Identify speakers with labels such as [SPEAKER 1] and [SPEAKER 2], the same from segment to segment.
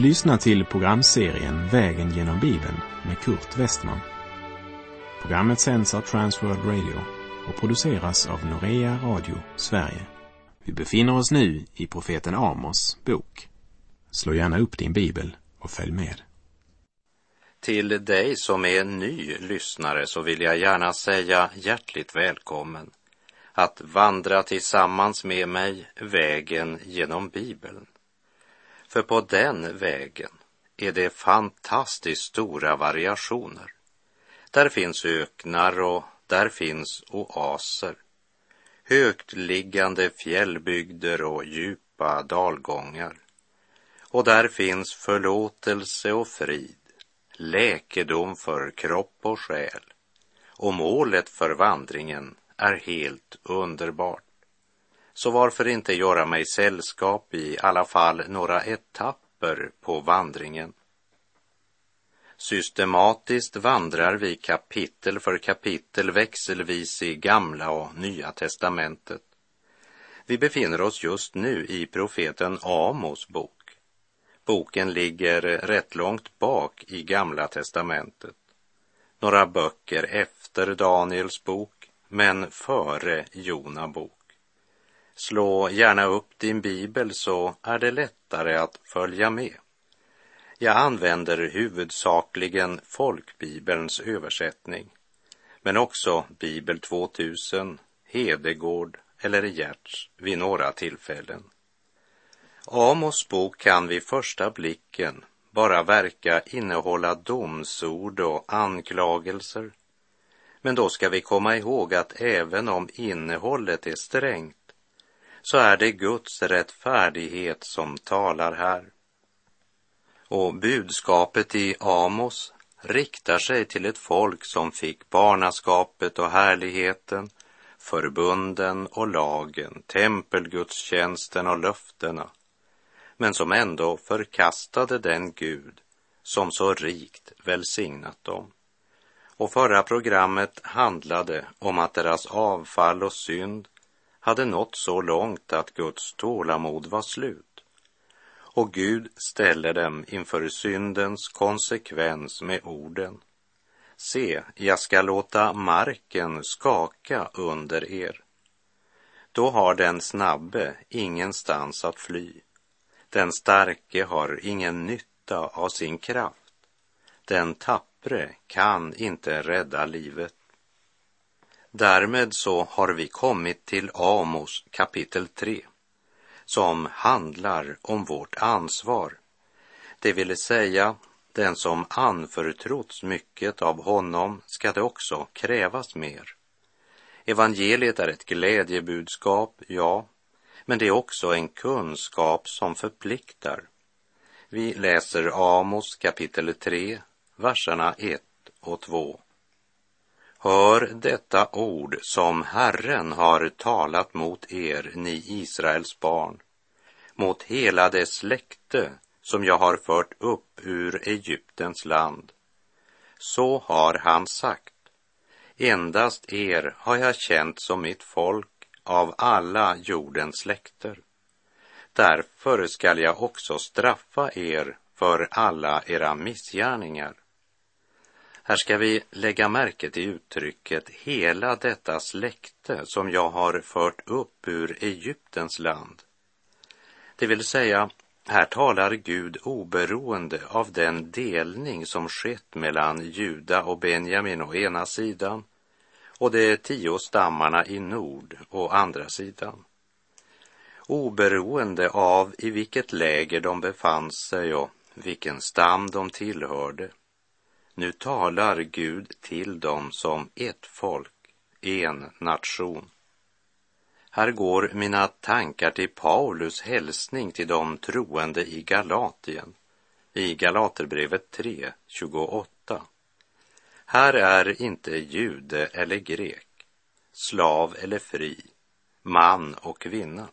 [SPEAKER 1] Du lyssnar till programserien Vägen genom Bibeln med Kurt Westman. Programmet sänds av Transworld Radio och produceras av Norea Radio Sverige. Vi befinner oss nu i profeten Amos bok. Slå gärna upp din bibel och följ med.
[SPEAKER 2] Till dig som är ny lyssnare så vill jag gärna säga hjärtligt välkommen att vandra tillsammans med mig vägen genom Bibeln. För på den vägen är det fantastiskt stora variationer. Där finns öknar och där finns oaser. Högt liggande fjällbygder och djupa dalgångar. Och där finns förlåtelse och frid, läkedom för kropp och själ. Och målet för vandringen är helt underbart. Så varför inte göra mig sällskap i alla fall några etapper på vandringen? Systematiskt vandrar vi kapitel för kapitel växelvis i Gamla och Nya testamentet. Vi befinner oss just nu i profeten Amos bok. Boken ligger rätt långt bak i Gamla testamentet. Några böcker efter Daniels bok, men före Jona bok. Slå gärna upp din bibel så är det lättare att följa med. Jag använder huvudsakligen folkbibelns översättning, men också Bibel 2000, Hedegård eller Gerts vid några tillfällen. Amos bok kan vid första blicken bara verka innehålla domsord och anklagelser. Men då ska vi komma ihåg att även om innehållet är strängt så är det Guds rättfärdighet som talar här. Och budskapet i Amos riktar sig till ett folk som fick barnaskapet och härligheten, förbunden och lagen, tempelgudstjänsten och löftena, men som ändå förkastade den Gud som så rikt välsignat dem. Och förra programmet handlade om att deras avfall och synd hade nått så långt att Guds tålamod var slut. Och Gud ställer dem inför syndens konsekvens med orden. Se, jag ska låta marken skaka under er. Då har den snabbe ingenstans att fly. Den starke har ingen nytta av sin kraft. Den tappre kan inte rädda livet. Därmed så har vi kommit till Amos kapitel 3 som handlar om vårt ansvar. Det vill säga, den som anförtrotts mycket av honom ska det också krävas mer. Evangeliet är ett glädjebudskap, ja, men det är också en kunskap som förpliktar. Vi läser Amos kapitel 3, verserna 1 och 2. Hör detta ord som Herren har talat mot er, ni Israels barn, mot hela det släkte som jag har fört upp ur Egyptens land. Så har han sagt, endast er har jag känt som mitt folk av alla jordens släkter. Därför skall jag också straffa er för alla era missgärningar. Här ska vi lägga märke till uttrycket hela detta släkte som jag har fört upp ur Egyptens land. Det vill säga, här talar Gud oberoende av den delning som skett mellan Juda och Benjamin å ena sidan och de tio stammarna i nord å andra sidan. Oberoende av i vilket läger de befann sig och vilken stam de tillhörde nu talar Gud till dem som ett folk, en nation. Här går mina tankar till Paulus hälsning till de troende i Galatien, i Galaterbrevet 3, 28. Här är inte jude eller grek, slav eller fri, man och kvinna.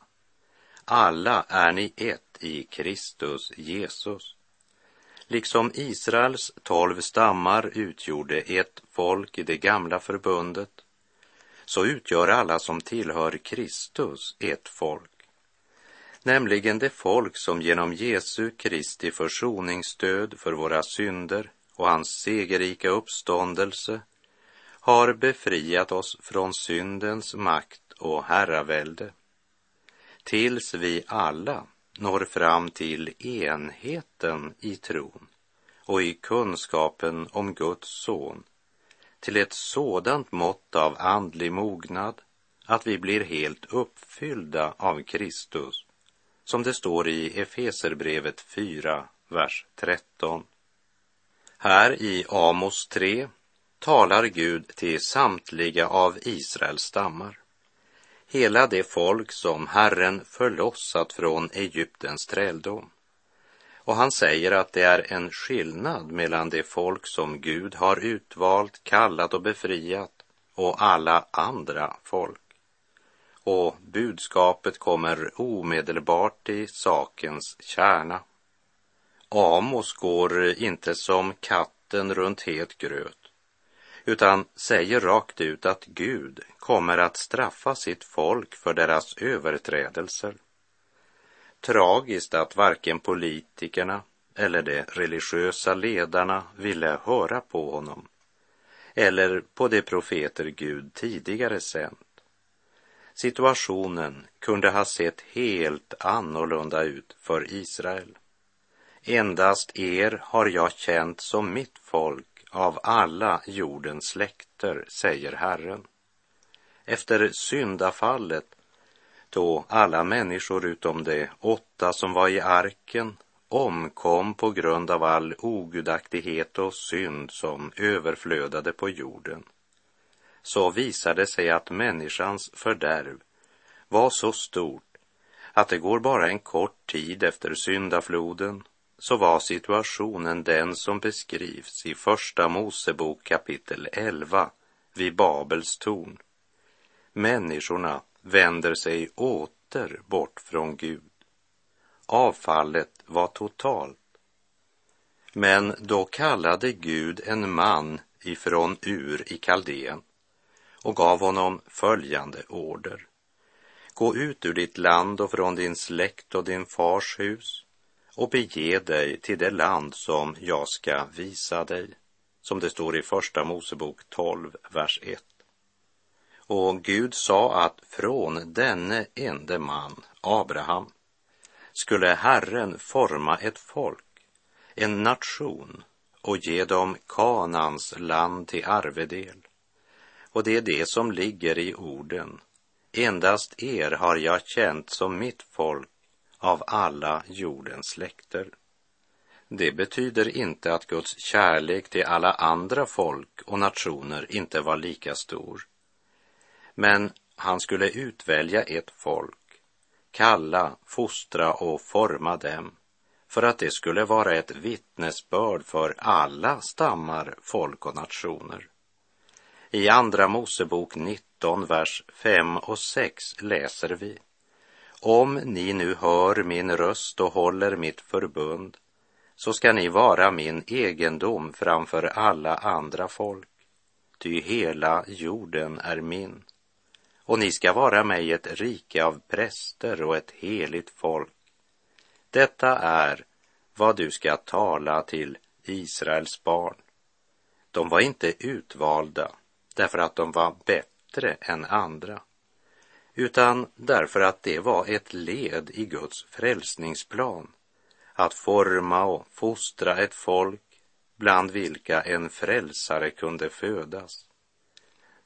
[SPEAKER 2] Alla är ni ett i Kristus Jesus. Liksom Israels tolv stammar utgjorde ett folk i det gamla förbundet, så utgör alla som tillhör Kristus ett folk. nämligen det folk som genom Jesu Kristi försoningsstöd för våra synder och hans segerrika uppståndelse har befriat oss från syndens makt och herravälde. Tills vi alla når fram till enheten i tron och i kunskapen om Guds son, till ett sådant mått av andlig mognad att vi blir helt uppfyllda av Kristus, som det står i Efeserbrevet 4, vers 13. Här i Amos 3 talar Gud till samtliga av Israels stammar. Hela det folk som Herren förlossat från Egyptens träldom. Och han säger att det är en skillnad mellan det folk som Gud har utvalt, kallat och befriat och alla andra folk. Och budskapet kommer omedelbart i sakens kärna. Amos går inte som katten runt het gröt utan säger rakt ut att Gud kommer att straffa sitt folk för deras överträdelser. Tragiskt att varken politikerna eller de religiösa ledarna ville höra på honom eller på de profeter Gud tidigare sänt. Situationen kunde ha sett helt annorlunda ut för Israel. Endast er har jag känt som mitt folk av alla jordens släkter, säger Herren. Efter syndafallet, då alla människor utom de åtta som var i arken omkom på grund av all ogudaktighet och synd som överflödade på jorden, så visade det sig att människans fördärv var så stort att det går bara en kort tid efter syndafloden så var situationen den som beskrivs i Första Mosebok kapitel 11 vid Babels torn. Människorna vänder sig åter bort från Gud. Avfallet var totalt. Men då kallade Gud en man ifrån Ur i Kaldén och gav honom följande order. Gå ut ur ditt land och från din släkt och din fars hus och bege dig till det land som jag ska visa dig, som det står i Första Mosebok 12, vers 1. Och Gud sa att från denne ende man, Abraham, skulle Herren forma ett folk, en nation och ge dem Kanans land till arvedel. Och det är det som ligger i orden. Endast er har jag känt som mitt folk av alla jordens släkter. Det betyder inte att Guds kärlek till alla andra folk och nationer inte var lika stor. Men han skulle utvälja ett folk, kalla, fostra och forma dem för att det skulle vara ett vittnesbörd för alla stammar, folk och nationer. I Andra Mosebok 19, vers 5 och 6 läser vi om ni nu hör min röst och håller mitt förbund, så ska ni vara min egendom framför alla andra folk, ty hela jorden är min. Och ni ska vara mig ett rike av präster och ett heligt folk. Detta är vad du ska tala till Israels barn. De var inte utvalda därför att de var bättre än andra utan därför att det var ett led i Guds frälsningsplan att forma och fostra ett folk bland vilka en frälsare kunde födas.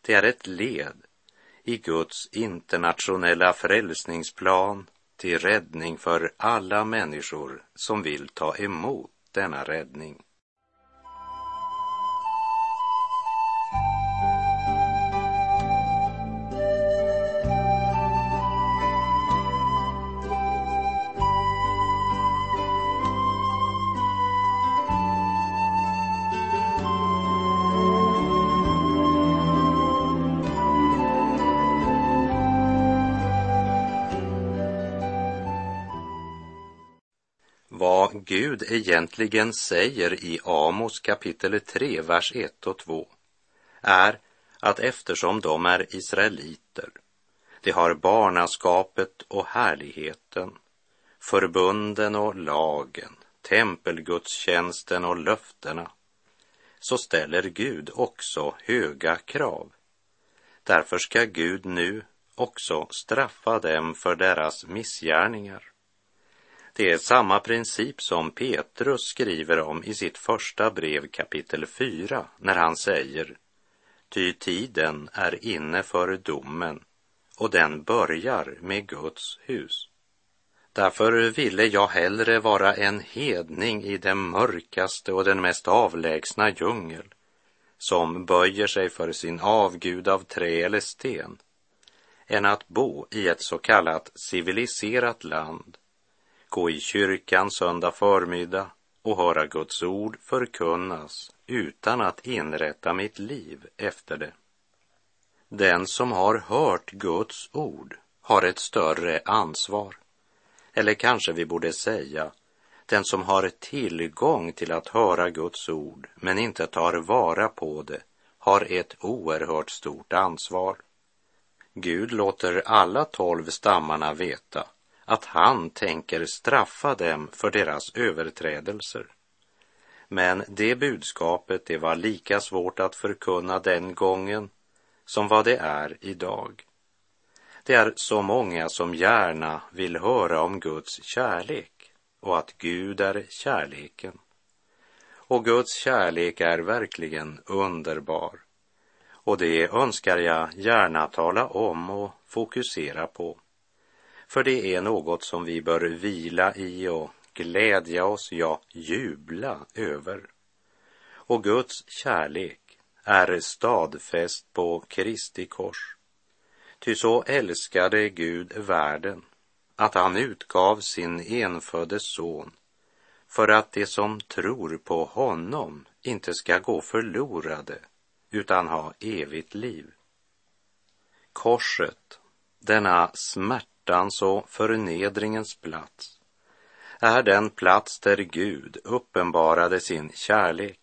[SPEAKER 2] Det är ett led i Guds internationella frälsningsplan till räddning för alla människor som vill ta emot denna räddning. Gud egentligen säger i Amos kapitel 3, vers 1 och 2 är att eftersom de är israeliter, de har barnaskapet och härligheten förbunden och lagen, tempelgudstjänsten och löftena, så ställer Gud också höga krav. Därför ska Gud nu också straffa dem för deras missgärningar. Det är samma princip som Petrus skriver om i sitt första brev kapitel 4 när han säger Ty tiden är inne för domen och den börjar med Guds hus. Därför ville jag hellre vara en hedning i den mörkaste och den mest avlägsna djungel som böjer sig för sin avgud av trä eller sten än att bo i ett så kallat civiliserat land, gå i kyrkan söndag förmiddag och höra Guds ord förkunnas utan att inrätta mitt liv efter det. Den som har hört Guds ord har ett större ansvar. Eller kanske vi borde säga, den som har tillgång till att höra Guds ord men inte tar vara på det har ett oerhört stort ansvar. Gud låter alla tolv stammarna veta att han tänker straffa dem för deras överträdelser. Men det budskapet, det var lika svårt att förkunna den gången som vad det är idag. Det är så många som gärna vill höra om Guds kärlek och att Gud är kärleken. Och Guds kärlek är verkligen underbar. Och det önskar jag gärna tala om och fokusera på. För det är något som vi bör vila i och glädja oss, ja, jubla över. Och Guds kärlek är stadfäst på Kristi kors. Ty så älskade Gud världen att han utgav sin enfödde son för att de som tror på honom inte ska gå förlorade utan ha evigt liv. Korset, denna smärtans och förnedringens plats, är den plats där Gud uppenbarade sin kärlek.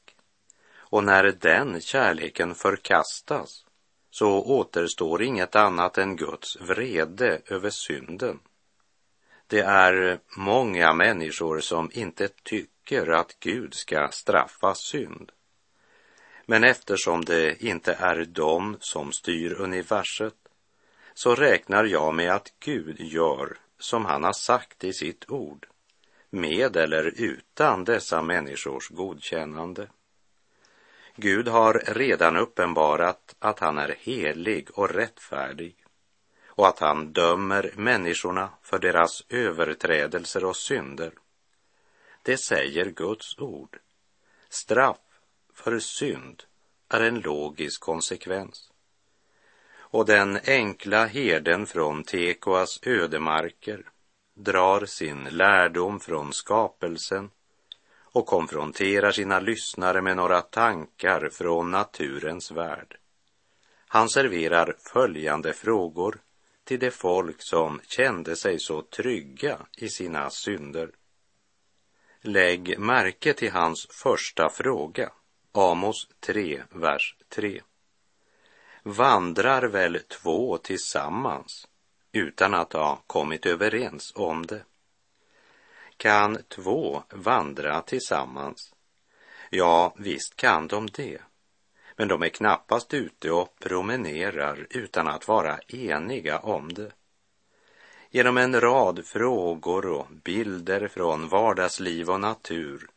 [SPEAKER 2] Och när den kärleken förkastas så återstår inget annat än Guds vrede över synden. Det är många människor som inte tycker att Gud ska straffa synd. Men eftersom det inte är de som styr universet så räknar jag med att Gud gör som han har sagt i sitt ord, med eller utan dessa människors godkännande. Gud har redan uppenbarat att han är helig och rättfärdig och att han dömer människorna för deras överträdelser och synder. Det säger Guds ord. Straff för synd är en logisk konsekvens. Och den enkla herden från Tekoas ödemarker drar sin lärdom från skapelsen och konfronterar sina lyssnare med några tankar från naturens värld. Han serverar följande frågor till det folk som kände sig så trygga i sina synder. Lägg märke till hans första fråga, Amos 3, vers 3. Vandrar väl två tillsammans utan att ha kommit överens om det? Kan två vandra tillsammans? Ja, visst kan de det. Men de är knappast ute och promenerar utan att vara eniga om det. Genom en rad frågor och bilder från vardagsliv och natur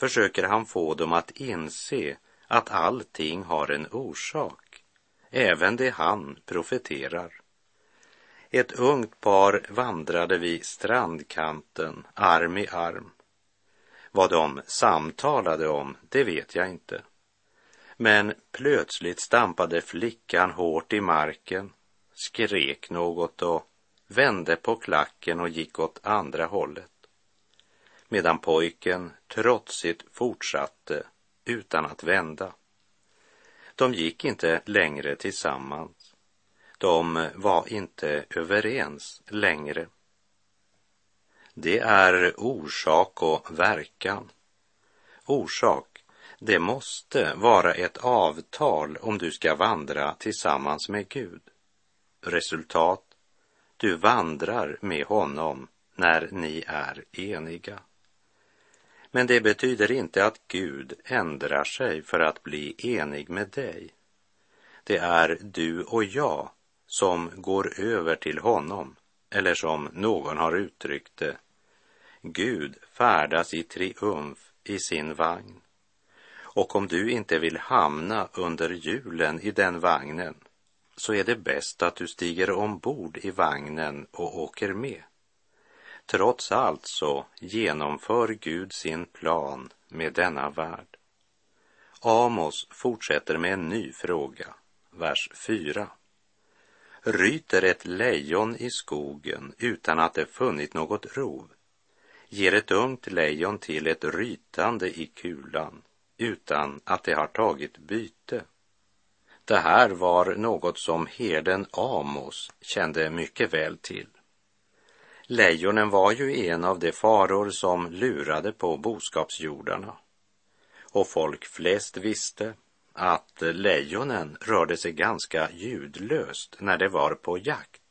[SPEAKER 2] försöker han få dem att inse att allting har en orsak, även det han profeterar. Ett ungt par vandrade vid strandkanten arm i arm. Vad de samtalade om, det vet jag inte. Men plötsligt stampade flickan hårt i marken, skrek något och vände på klacken och gick åt andra hållet. Medan pojken trotsigt fortsatte utan att vända. De gick inte längre tillsammans. De var inte överens längre. Det är orsak och verkan. Orsak, det måste vara ett avtal om du ska vandra tillsammans med Gud. Resultat, du vandrar med honom när ni är eniga. Men det betyder inte att Gud ändrar sig för att bli enig med dig. Det är du och jag som går över till honom, eller som någon har uttryckt det, Gud färdas i triumf i sin vagn. Och om du inte vill hamna under hjulen i den vagnen så är det bäst att du stiger ombord i vagnen och åker med. Trots allt så genomför Gud sin plan med denna värld. Amos fortsätter med en ny fråga, vers 4. Ryter ett lejon i skogen utan att det funnit något rov? Ger ett ungt lejon till ett rytande i kulan utan att det har tagit byte? Det här var något som herden Amos kände mycket väl till. Lejonen var ju en av de faror som lurade på boskapsjordarna. Och folk flest visste att lejonen rörde sig ganska ljudlöst när det var på jakt.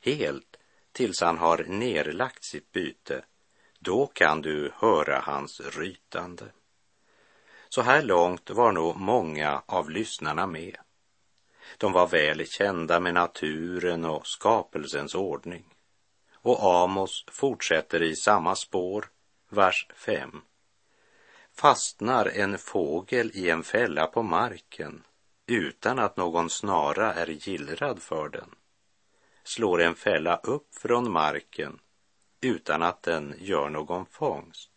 [SPEAKER 2] Helt tills han har nerlagt sitt byte. Då kan du höra hans rytande. Så här långt var nog många av lyssnarna med. De var väl kända med naturen och skapelsens ordning. Och Amos fortsätter i samma spår, vers 5. Fastnar en fågel i en fälla på marken utan att någon snara är gillrad för den? Slår en fälla upp från marken utan att den gör någon fångst?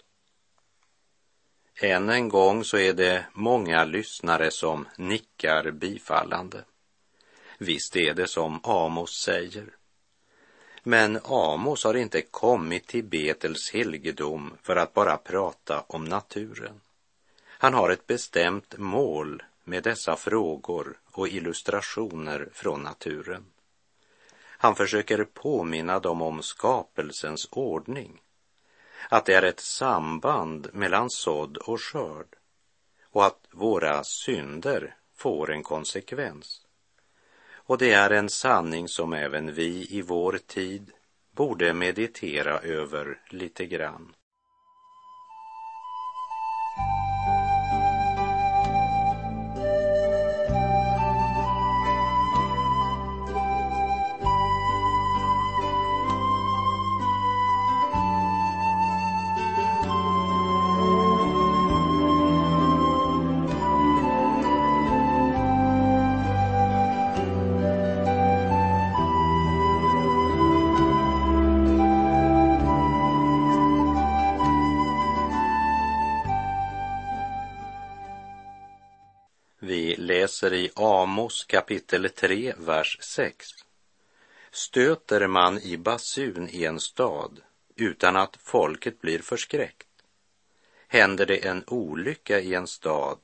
[SPEAKER 2] Än en gång så är det många lyssnare som nickar bifallande. Visst är det som Amos säger. Men Amos har inte kommit till Betels helgedom för att bara prata om naturen. Han har ett bestämt mål med dessa frågor och illustrationer från naturen. Han försöker påminna dem om skapelsens ordning att det är ett samband mellan sådd och skörd och att våra synder får en konsekvens. Och det är en sanning som även vi i vår tid borde meditera över lite grann. Läser i Amos kapitel 3, vers 6. Stöter man i basun i en stad utan att folket blir förskräckt? Händer det en olycka i en stad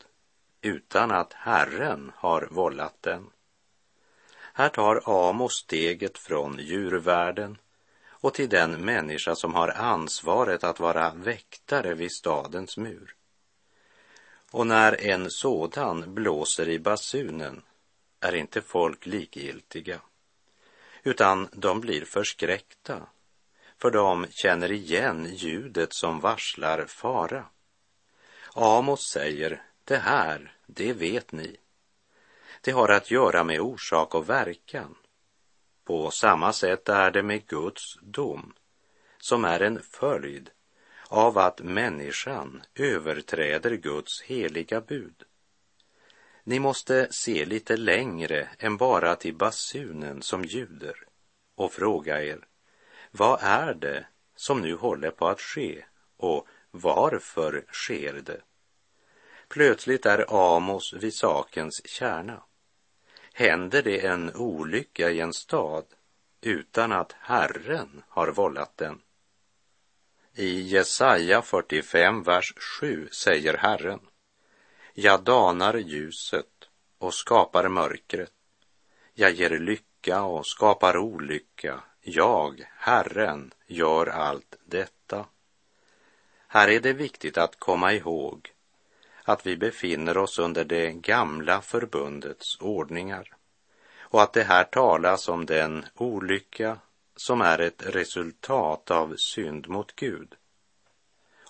[SPEAKER 2] utan att Herren har vållat den? Här tar Amos steget från djurvärlden och till den människa som har ansvaret att vara väktare vid stadens mur. Och när en sådan blåser i basunen är inte folk likgiltiga, utan de blir förskräckta, för de känner igen ljudet som varslar fara. Amos säger, det här, det vet ni. Det har att göra med orsak och verkan. På samma sätt är det med Guds dom, som är en följd av att människan överträder Guds heliga bud. Ni måste se lite längre än bara till basunen som ljuder och fråga er, vad är det som nu håller på att ske och varför sker det? Plötsligt är Amos vid sakens kärna. Händer det en olycka i en stad utan att Herren har vållat den? I Jesaja 45, vers 7 säger Herren, jag danar ljuset och skapar mörkret. Jag ger lycka och skapar olycka. Jag, Herren, gör allt detta. Här är det viktigt att komma ihåg att vi befinner oss under det gamla förbundets ordningar och att det här talas om den olycka som är ett resultat av synd mot Gud.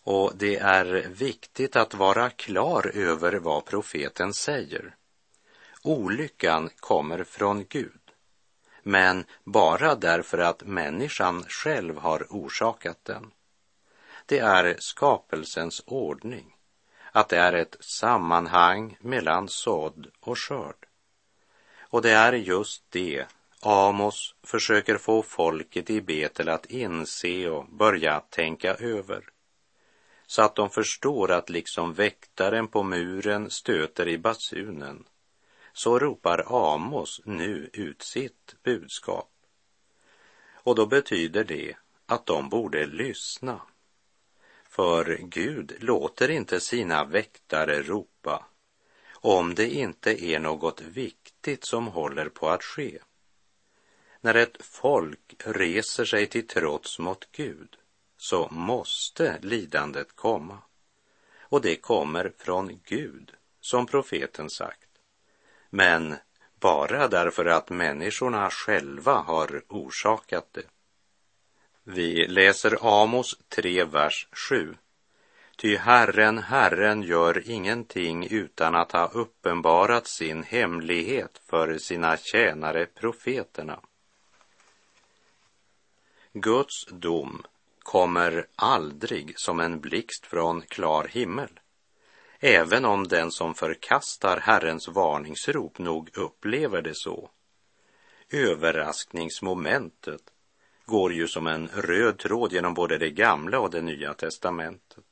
[SPEAKER 2] Och det är viktigt att vara klar över vad profeten säger. Olyckan kommer från Gud, men bara därför att människan själv har orsakat den. Det är skapelsens ordning, att det är ett sammanhang mellan sådd och skörd. Och det är just det Amos försöker få folket i Betel att inse och börja tänka över så att de förstår att liksom väktaren på muren stöter i basunen så ropar Amos nu ut sitt budskap. Och då betyder det att de borde lyssna. För Gud låter inte sina väktare ropa om det inte är något viktigt som håller på att ske. När ett folk reser sig till trots mot Gud så måste lidandet komma. Och det kommer från Gud, som profeten sagt. Men bara därför att människorna själva har orsakat det. Vi läser Amos 3, vers 7. Ty Herren, Herren gör ingenting utan att ha uppenbarat sin hemlighet för sina tjänare profeterna. Guds dom kommer aldrig som en blixt från klar himmel, även om den som förkastar Herrens varningsrop nog upplever det så. Överraskningsmomentet går ju som en röd tråd genom både det gamla och det nya testamentet.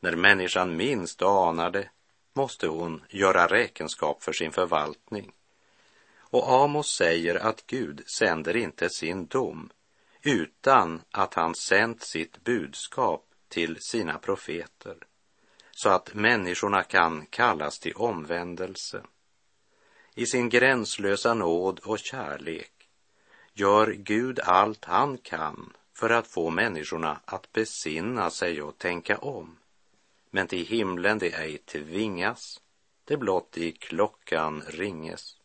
[SPEAKER 2] När människan minst anar det måste hon göra räkenskap för sin förvaltning. Och Amos säger att Gud sänder inte sin dom utan att han sänt sitt budskap till sina profeter så att människorna kan kallas till omvändelse. I sin gränslösa nåd och kärlek gör Gud allt han kan för att få människorna att besinna sig och tänka om. Men till himlen det ej tvingas, det blott i klockan ringes.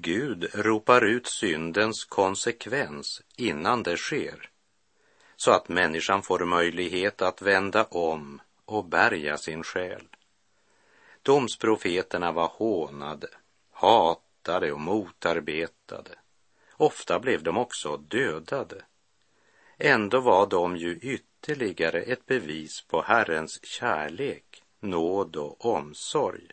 [SPEAKER 2] Gud ropar ut syndens konsekvens innan det sker, så att människan får möjlighet att vända om och bärga sin själ. Domsprofeterna var hånade, hatade och motarbetade. Ofta blev de också dödade. Ändå var de ju ytterligare ett bevis på Herrens kärlek, nåd och omsorg.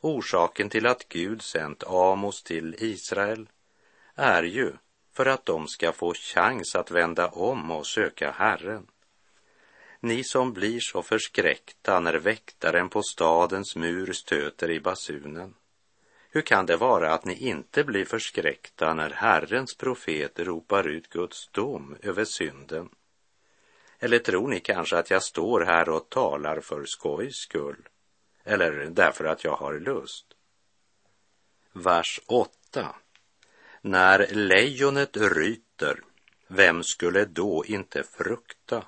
[SPEAKER 2] Orsaken till att Gud sänt Amos till Israel är ju för att de ska få chans att vända om och söka Herren. Ni som blir så förskräckta när väktaren på stadens mur stöter i basunen. Hur kan det vara att ni inte blir förskräckta när Herrens profet ropar ut Guds dom över synden? Eller tror ni kanske att jag står här och talar för skojs skull? Eller därför att jag har lust. Vers 8. När lejonet ryter, vem skulle då inte frukta?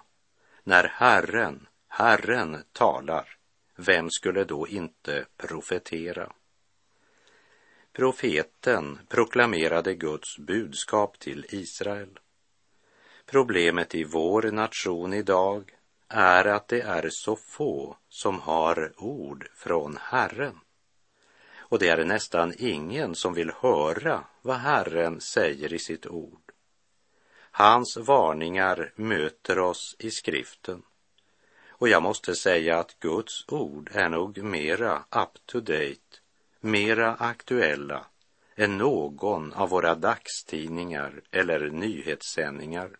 [SPEAKER 2] När Herren, Herren talar, vem skulle då inte profetera? Profeten proklamerade Guds budskap till Israel. Problemet i vår nation idag är att det är så få som har ord från Herren. Och det är nästan ingen som vill höra vad Herren säger i sitt ord. Hans varningar möter oss i skriften. Och jag måste säga att Guds ord är nog mera up to date, mera aktuella än någon av våra dagstidningar eller nyhetssändningar.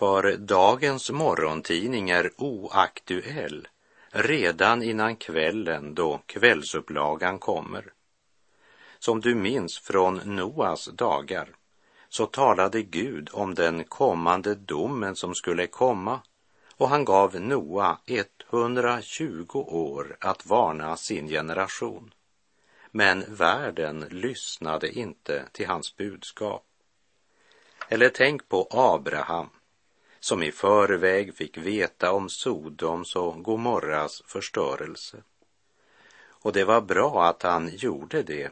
[SPEAKER 2] För dagens morgontidning är oaktuell redan innan kvällen då kvällsupplagan kommer. Som du minns från Noas dagar så talade Gud om den kommande domen som skulle komma och han gav Noa 120 år att varna sin generation. Men världen lyssnade inte till hans budskap. Eller tänk på Abraham som i förväg fick veta om Sodoms och Gomorras förstörelse. Och det var bra att han gjorde det,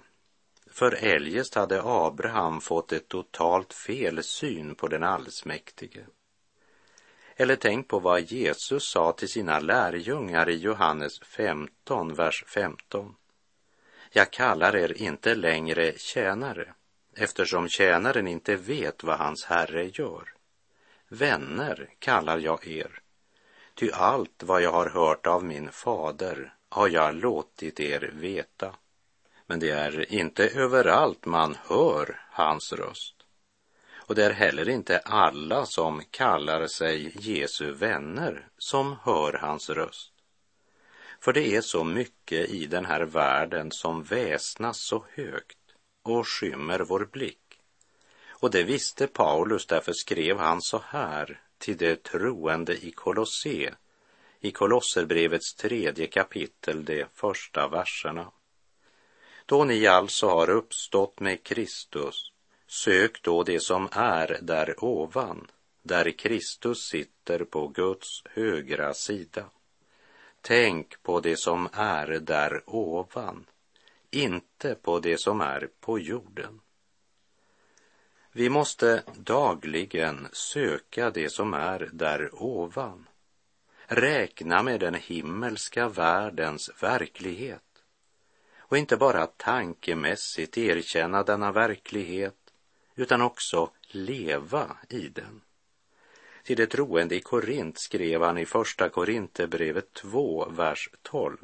[SPEAKER 2] för eljest hade Abraham fått ett totalt fel syn på den allsmäktige. Eller tänk på vad Jesus sa till sina lärjungar i Johannes 15, vers 15. Jag kallar er inte längre tjänare, eftersom tjänaren inte vet vad hans herre gör. Vänner kallar jag er, ty allt vad jag har hört av min fader har jag låtit er veta. Men det är inte överallt man hör hans röst. Och det är heller inte alla som kallar sig Jesu vänner som hör hans röst. För det är så mycket i den här världen som väsnas så högt och skymmer vår blick. Och det visste Paulus, därför skrev han så här till de troende i Kolosse, i Kolosserbrevets tredje kapitel, de första verserna. Då ni alltså har uppstått med Kristus, sök då det som är där ovan, där Kristus sitter på Guds högra sida. Tänk på det som är där ovan, inte på det som är på jorden. Vi måste dagligen söka det som är där ovan. Räkna med den himmelska världens verklighet och inte bara tankemässigt erkänna denna verklighet utan också leva i den. Till det troende i Korint skrev han i Första Korinthierbrevet 2, vers 12.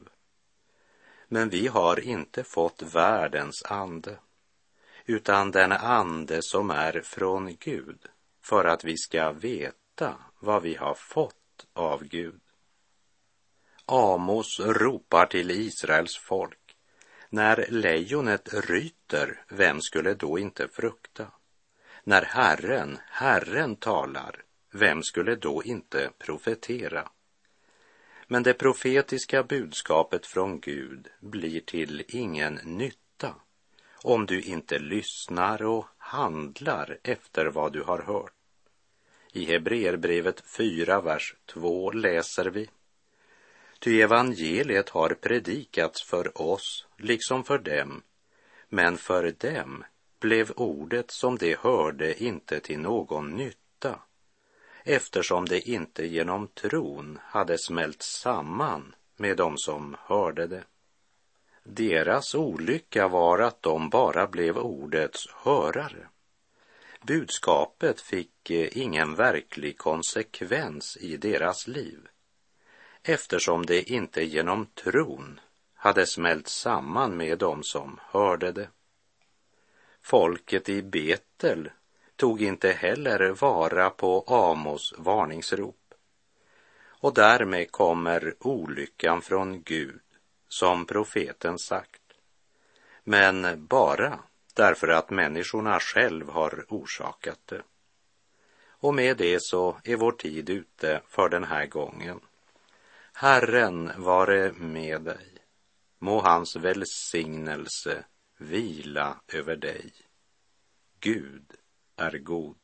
[SPEAKER 2] Men vi har inte fått världens ande, utan den ande som är från Gud, för att vi ska veta vad vi har fått av Gud. Amos ropar till Israels folk när lejonet ryter, vem skulle då inte frukta? När Herren, Herren talar, vem skulle då inte profetera? Men det profetiska budskapet från Gud blir till ingen nytta om du inte lyssnar och handlar efter vad du har hört. I Hebreerbrevet 4, vers 2 läser vi Ty evangeliet har predikats för oss liksom för dem, men för dem blev ordet som de hörde inte till någon nytta, eftersom det inte genom tron hade smält samman med dem som hörde det. Deras olycka var att de bara blev ordets hörare. Budskapet fick eh, ingen verklig konsekvens i deras liv eftersom det inte genom tron hade smält samman med dem som hörde det. Folket i Betel tog inte heller vara på Amos varningsrop. Och därmed kommer olyckan från Gud, som profeten sagt. Men bara därför att människorna själv har orsakat det. Och med det så är vår tid ute för den här gången. Herren vare med dig. Må hans välsignelse vila över dig. Gud är god.